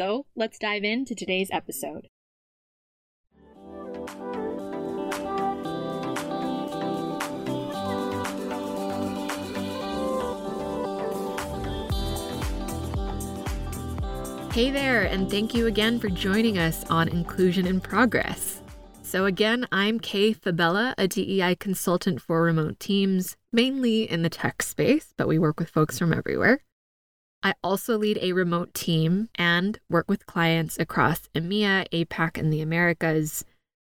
So let's dive into today's episode. Hey there, and thank you again for joining us on Inclusion in Progress. So, again, I'm Kay Fabella, a DEI consultant for remote teams, mainly in the tech space, but we work with folks from everywhere. I also lead a remote team and work with clients across EMEA, APAC, and the Americas.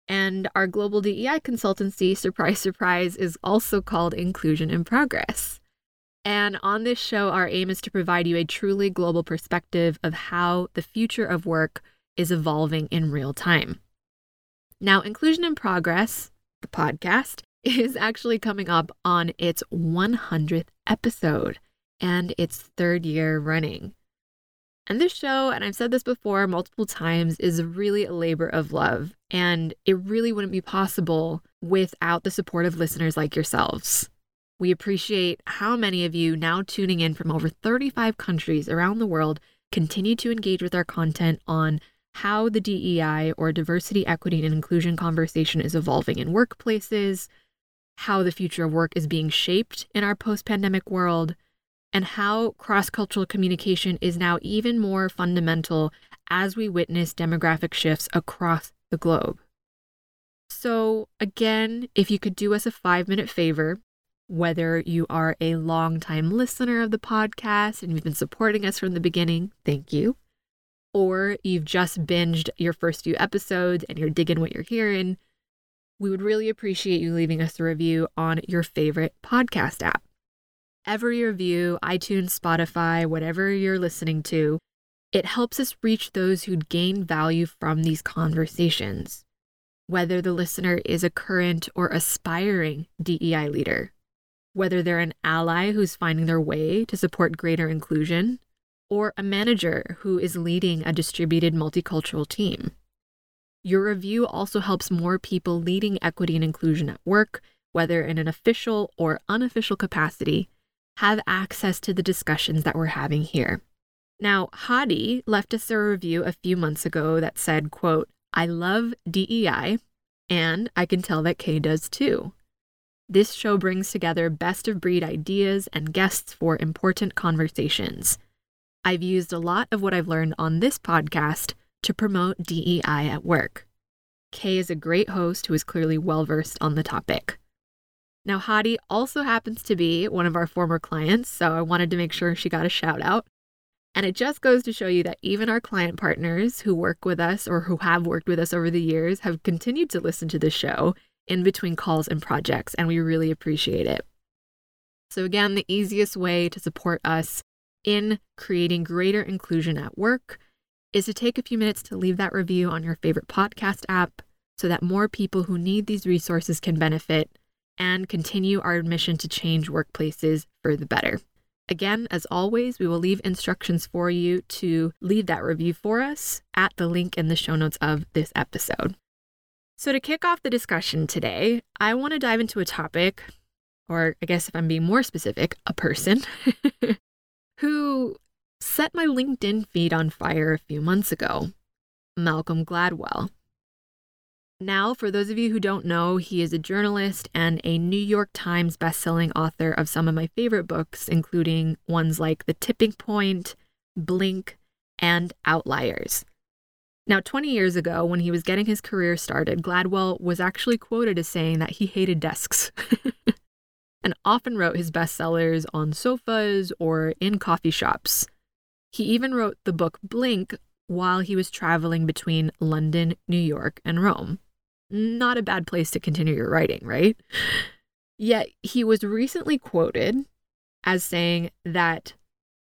And our global DEI consultancy, surprise, surprise, is also called Inclusion in Progress. And on this show, our aim is to provide you a truly global perspective of how the future of work is evolving in real time. Now, Inclusion in Progress, the podcast, is actually coming up on its 100th episode and its third year running. And this show, and I've said this before multiple times, is really a labor of love. And it really wouldn't be possible without the support of listeners like yourselves. We appreciate how many of you now tuning in from over 35 countries around the world continue to engage with our content on how the DEI or diversity, equity, and inclusion conversation is evolving in workplaces, how the future of work is being shaped in our post pandemic world, and how cross cultural communication is now even more fundamental as we witness demographic shifts across the globe. So, again, if you could do us a five minute favor, whether you are a long-time listener of the podcast and you've been supporting us from the beginning, thank you. Or you've just binged your first few episodes and you're digging what you're hearing, we would really appreciate you leaving us a review on your favorite podcast app. Every review, iTunes, Spotify, whatever you're listening to, it helps us reach those who'd gain value from these conversations, whether the listener is a current or aspiring DEI leader whether they're an ally who's finding their way to support greater inclusion, or a manager who is leading a distributed multicultural team. Your review also helps more people leading equity and inclusion at work, whether in an official or unofficial capacity, have access to the discussions that we're having here. Now, Hadi left us a review a few months ago that said, quote, I love DEI, and I can tell that Kay does too. This show brings together best of breed ideas and guests for important conversations. I've used a lot of what I've learned on this podcast to promote DEI at work. Kay is a great host who is clearly well versed on the topic. Now, Hadi also happens to be one of our former clients, so I wanted to make sure she got a shout out. And it just goes to show you that even our client partners who work with us or who have worked with us over the years have continued to listen to the show in between calls and projects, and we really appreciate it. So, again, the easiest way to support us in creating greater inclusion at work is to take a few minutes to leave that review on your favorite podcast app so that more people who need these resources can benefit and continue our mission to change workplaces for the better. Again, as always, we will leave instructions for you to leave that review for us at the link in the show notes of this episode. So, to kick off the discussion today, I want to dive into a topic, or I guess if I'm being more specific, a person who set my LinkedIn feed on fire a few months ago Malcolm Gladwell. Now, for those of you who don't know, he is a journalist and a New York Times bestselling author of some of my favorite books, including ones like The Tipping Point, Blink, and Outliers. Now, 20 years ago, when he was getting his career started, Gladwell was actually quoted as saying that he hated desks and often wrote his bestsellers on sofas or in coffee shops. He even wrote the book Blink while he was traveling between London, New York, and Rome. Not a bad place to continue your writing, right? Yet he was recently quoted as saying that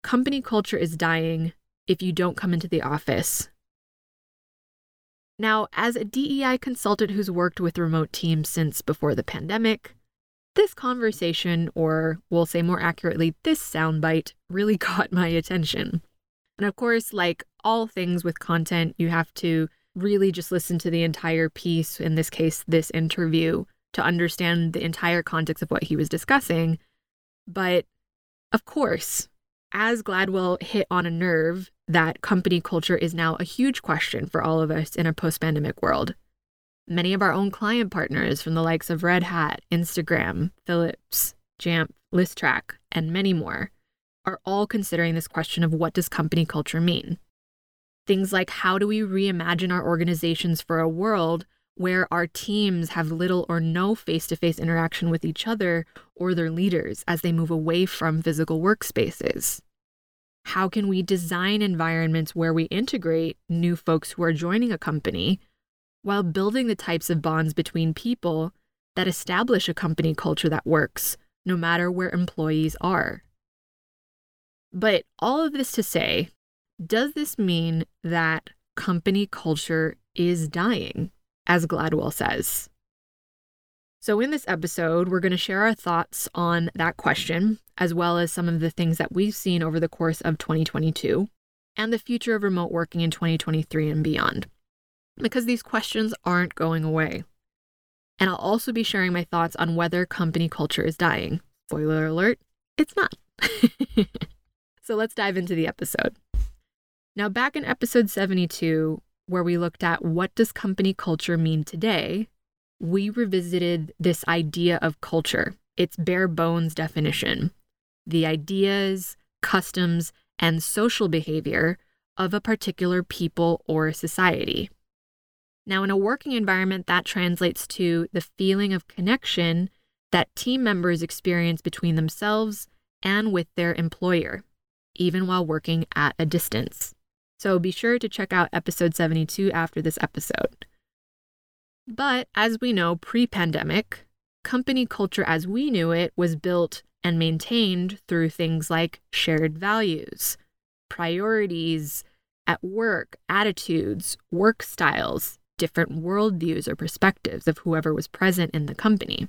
company culture is dying if you don't come into the office. Now, as a DEI consultant who's worked with remote teams since before the pandemic, this conversation, or we'll say more accurately, this soundbite, really caught my attention. And of course, like all things with content, you have to really just listen to the entire piece, in this case, this interview, to understand the entire context of what he was discussing. But of course, as Gladwell hit on a nerve, that company culture is now a huge question for all of us in a post pandemic world. Many of our own client partners from the likes of Red Hat, Instagram, Philips, Jamf, Listrak, and many more are all considering this question of what does company culture mean? Things like how do we reimagine our organizations for a world where our teams have little or no face to face interaction with each other or their leaders as they move away from physical workspaces? How can we design environments where we integrate new folks who are joining a company while building the types of bonds between people that establish a company culture that works, no matter where employees are? But all of this to say, does this mean that company culture is dying? as Gladwell says. So, in this episode, we're going to share our thoughts on that question, as well as some of the things that we've seen over the course of 2022 and the future of remote working in 2023 and beyond, because these questions aren't going away. And I'll also be sharing my thoughts on whether company culture is dying. Spoiler alert, it's not. so, let's dive into the episode. Now, back in episode 72, where we looked at what does company culture mean today, we revisited this idea of culture, its bare bones definition, the ideas, customs, and social behavior of a particular people or society. Now, in a working environment, that translates to the feeling of connection that team members experience between themselves and with their employer, even while working at a distance. So be sure to check out episode 72 after this episode. But as we know, pre pandemic, company culture as we knew it was built and maintained through things like shared values, priorities at work, attitudes, work styles, different worldviews or perspectives of whoever was present in the company.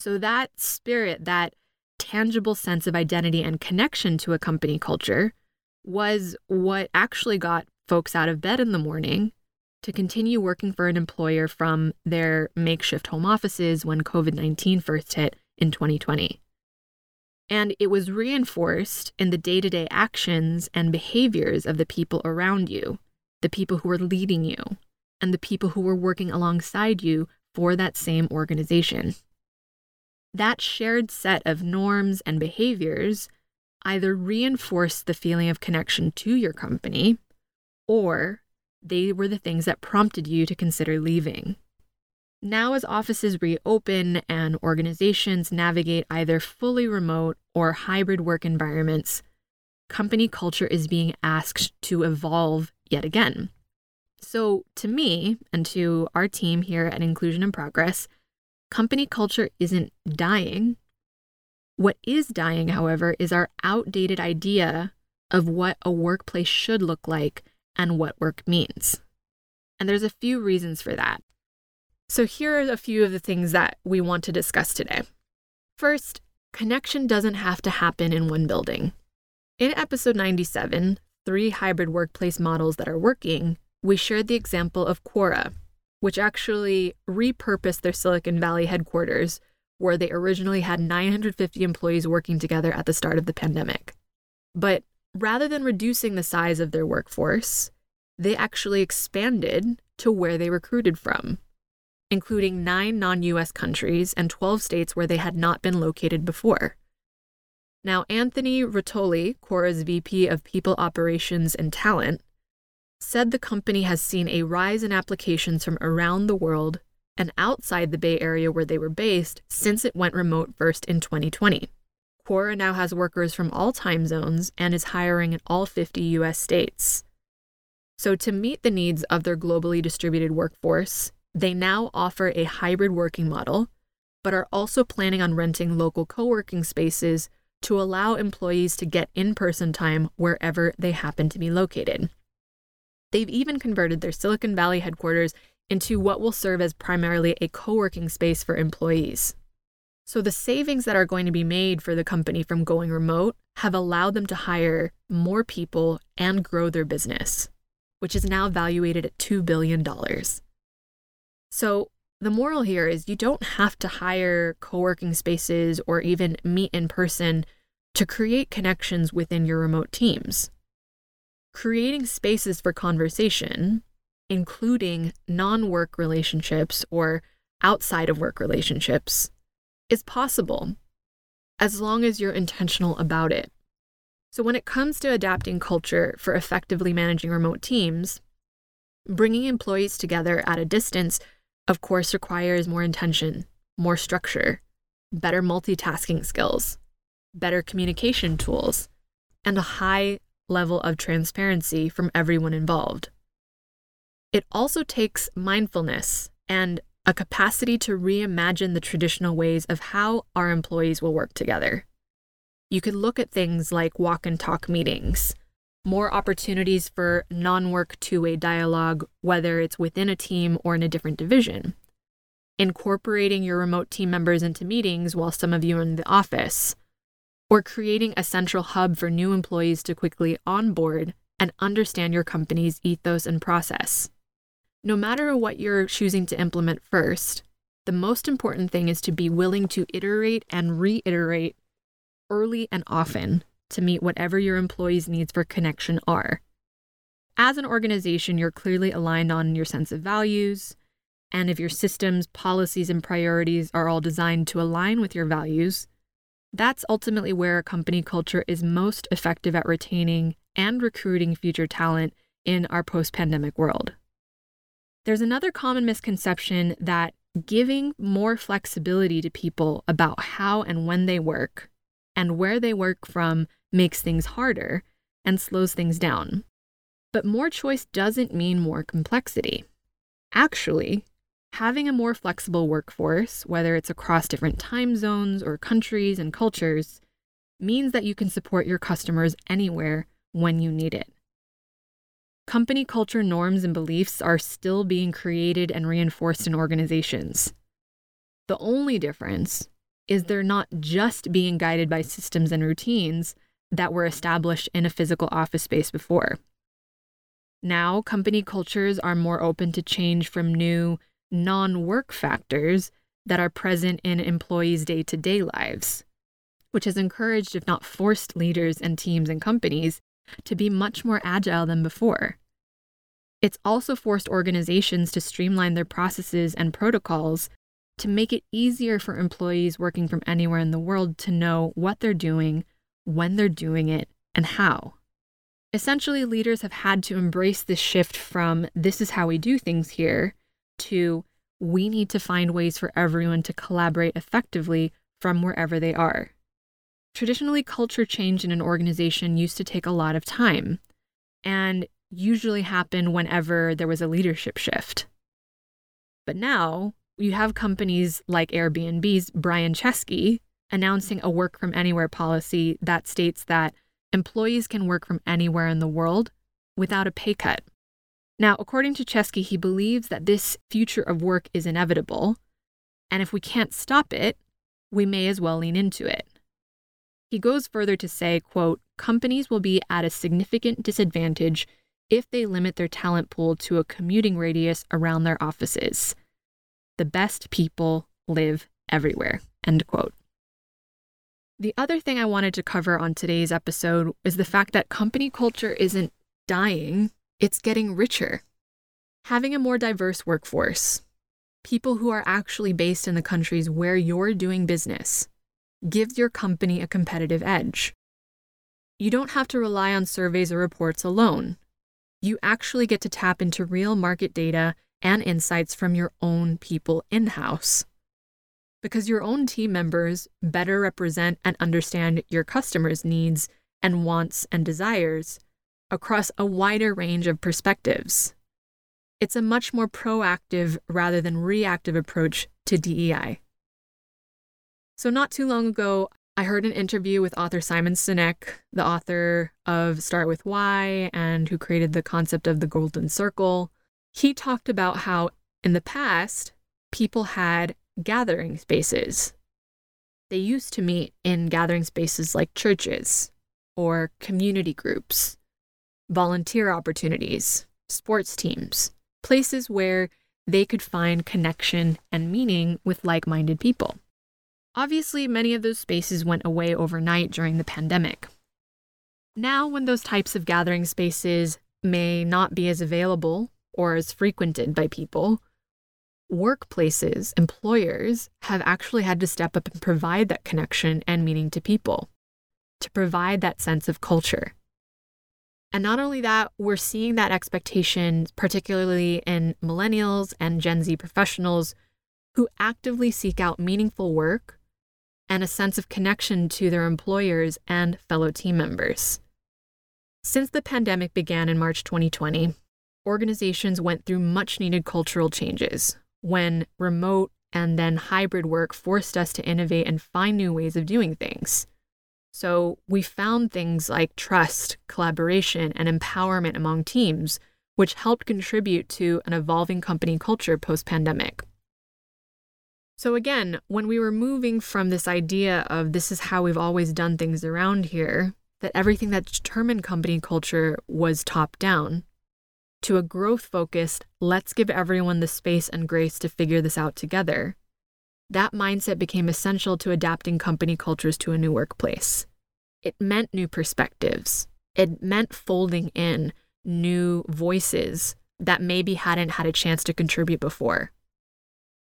So, that spirit, that tangible sense of identity and connection to a company culture was what actually got folks out of bed in the morning to continue working for an employer from their makeshift home offices when COVID 19 first hit in 2020. And it was reinforced in the day to day actions and behaviors of the people around you, the people who were leading you, and the people who were working alongside you for that same organization. That shared set of norms and behaviors either reinforce the feeling of connection to your company or they were the things that prompted you to consider leaving. Now, as offices reopen and organizations navigate either fully remote or hybrid work environments, company culture is being asked to evolve yet again. So, to me and to our team here at Inclusion in Progress, company culture isn't dying, what is dying, however, is our outdated idea of what a workplace should look like and what work means. And there's a few reasons for that. So here are a few of the things that we want to discuss today. First, connection doesn't have to happen in one building. In episode 97, Three Hybrid Workplace Models That Are Working, we shared the example of Quora, which actually repurposed their Silicon Valley headquarters where they originally had 950 employees working together at the start of the pandemic. But rather than reducing the size of their workforce, they actually expanded to where they recruited from, including nine non US countries and 12 states where they had not been located before. Now, Anthony Rotoli, Quora's VP of People Operations and Talent, said the company has seen a rise in applications from around the world and outside the Bay Area where they were based since it went remote first in 2020. Quora now has workers from all time zones and is hiring in all 50 US states. So, to meet the needs of their globally distributed workforce, they now offer a hybrid working model, but are also planning on renting local co working spaces to allow employees to get in person time wherever they happen to be located. They've even converted their Silicon Valley headquarters into what will serve as primarily a co working space for employees. So, the savings that are going to be made for the company from going remote have allowed them to hire more people and grow their business, which is now valuated at $2 billion. So, the moral here is you don't have to hire co working spaces or even meet in person to create connections within your remote teams. Creating spaces for conversation, including non work relationships or outside of work relationships, is possible as long as you're intentional about it. So, when it comes to adapting culture for effectively managing remote teams, bringing employees together at a distance, of course, requires more intention, more structure, better multitasking skills, better communication tools, and a high level of transparency from everyone involved. It also takes mindfulness and a capacity to reimagine the traditional ways of how our employees will work together. You could look at things like walk and talk meetings, more opportunities for non work two way dialogue, whether it's within a team or in a different division, incorporating your remote team members into meetings while some of you are in the office, or creating a central hub for new employees to quickly onboard and understand your company's ethos and process. No matter what you're choosing to implement first, the most important thing is to be willing to iterate and reiterate early and often to meet whatever your employees' needs for connection are. As an organization, you're clearly aligned on your sense of values, and if your systems, policies, and priorities are all designed to align with your values, that's ultimately where a company culture is most effective at retaining and recruiting future talent in our post pandemic world. There's another common misconception that giving more flexibility to people about how and when they work and where they work from makes things harder and slows things down. But more choice doesn't mean more complexity. Actually, having a more flexible workforce, whether it's across different time zones or countries and cultures, means that you can support your customers anywhere when you need it. Company culture norms and beliefs are still being created and reinforced in organizations. The only difference is they're not just being guided by systems and routines that were established in a physical office space before. Now, company cultures are more open to change from new, non work factors that are present in employees' day to day lives, which has encouraged, if not forced, leaders and teams and companies to be much more agile than before. It's also forced organizations to streamline their processes and protocols to make it easier for employees working from anywhere in the world to know what they're doing, when they're doing it, and how. Essentially, leaders have had to embrace this shift from this is how we do things here to we need to find ways for everyone to collaborate effectively from wherever they are. Traditionally, culture change in an organization used to take a lot of time and usually happened whenever there was a leadership shift. But now you have companies like Airbnb's Brian Chesky announcing a work from anywhere policy that states that employees can work from anywhere in the world without a pay cut. Now, according to Chesky, he believes that this future of work is inevitable, and if we can't stop it, we may as well lean into it. He goes further to say, quote, companies will be at a significant disadvantage if they limit their talent pool to a commuting radius around their offices. The best people live everywhere, end quote. The other thing I wanted to cover on today's episode is the fact that company culture isn't dying, it's getting richer. Having a more diverse workforce, people who are actually based in the countries where you're doing business, gives your company a competitive edge. You don't have to rely on surveys or reports alone. you actually get to tap into real market data and insights from your own people in house. Because your own team members better represent and understand your customers' needs and wants and desires across a wider range of perspectives. It's a much more proactive rather than reactive approach to DEI. So, not too long ago, I heard an interview with author Simon Sinek, the author of Start with Why and who created the concept of the Golden Circle. He talked about how in the past, people had gathering spaces. They used to meet in gathering spaces like churches or community groups, volunteer opportunities, sports teams, places where they could find connection and meaning with like minded people. Obviously, many of those spaces went away overnight during the pandemic. Now, when those types of gathering spaces may not be as available or as frequented by people, workplaces, employers have actually had to step up and provide that connection and meaning to people, to provide that sense of culture. And not only that, we're seeing that expectation, particularly in millennials and Gen Z professionals who actively seek out meaningful work and a sense of connection to their employers and fellow team members. Since the pandemic began in March 2020, organizations went through much needed cultural changes when remote and then hybrid work forced us to innovate and find new ways of doing things. So we found things like trust, collaboration, and empowerment among teams, which helped contribute to an evolving company culture post pandemic. So, again, when we were moving from this idea of this is how we've always done things around here, that everything that determined company culture was top down, to a growth focused, let's give everyone the space and grace to figure this out together, that mindset became essential to adapting company cultures to a new workplace. It meant new perspectives, it meant folding in new voices that maybe hadn't had a chance to contribute before.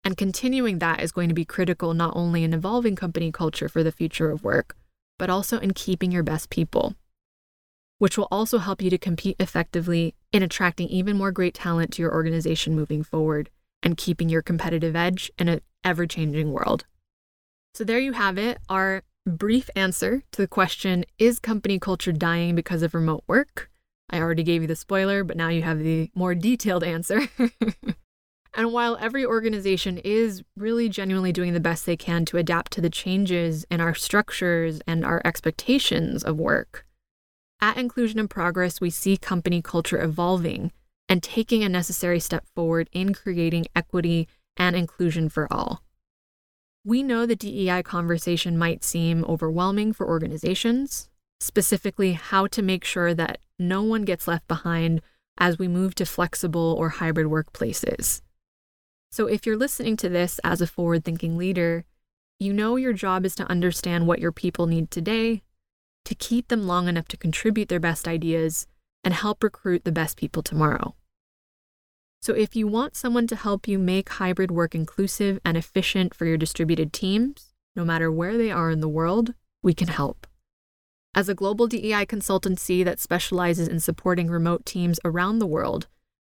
And continuing that is going to be critical not only in evolving company culture for the future of work, but also in keeping your best people, which will also help you to compete effectively in attracting even more great talent to your organization moving forward and keeping your competitive edge in an ever changing world. So, there you have it our brief answer to the question Is company culture dying because of remote work? I already gave you the spoiler, but now you have the more detailed answer. and while every organization is really genuinely doing the best they can to adapt to the changes in our structures and our expectations of work, at Inclusion in Progress, we see company culture evolving and taking a necessary step forward in creating equity and inclusion for all. We know the DEI conversation might seem overwhelming for organizations, specifically, how to make sure that no one gets left behind as we move to flexible or hybrid workplaces. So, if you're listening to this as a forward thinking leader, you know your job is to understand what your people need today, to keep them long enough to contribute their best ideas, and help recruit the best people tomorrow. So, if you want someone to help you make hybrid work inclusive and efficient for your distributed teams, no matter where they are in the world, we can help. As a global DEI consultancy that specializes in supporting remote teams around the world,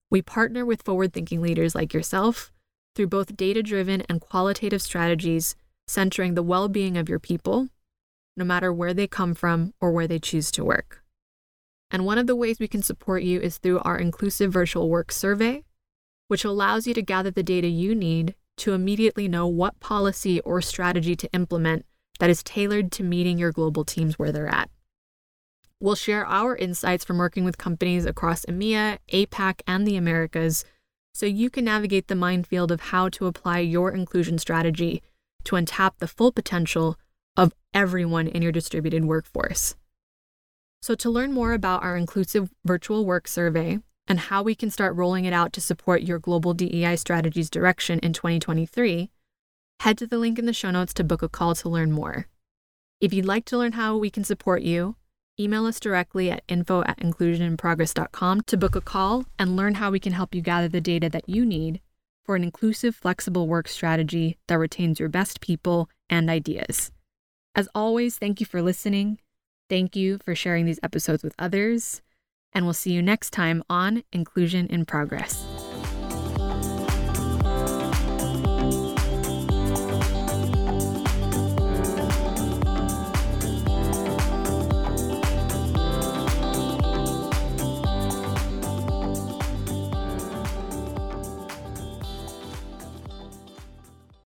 we partner with forward thinking leaders like yourself through both data driven and qualitative strategies centering the well being of your people, no matter where they come from or where they choose to work. And one of the ways we can support you is through our inclusive virtual work survey, which allows you to gather the data you need to immediately know what policy or strategy to implement that is tailored to meeting your global teams where they're at. We'll share our insights from working with companies across EMEA, APAC, and the Americas so you can navigate the minefield of how to apply your inclusion strategy to untap the full potential of everyone in your distributed workforce. So, to learn more about our inclusive virtual work survey, and how we can start rolling it out to support your global DEI strategies direction in 2023, head to the link in the show notes to book a call to learn more. If you'd like to learn how we can support you, email us directly at info at inclusioninprogress.com to book a call and learn how we can help you gather the data that you need for an inclusive, flexible work strategy that retains your best people and ideas. As always, thank you for listening. Thank you for sharing these episodes with others. And we'll see you next time on Inclusion in Progress.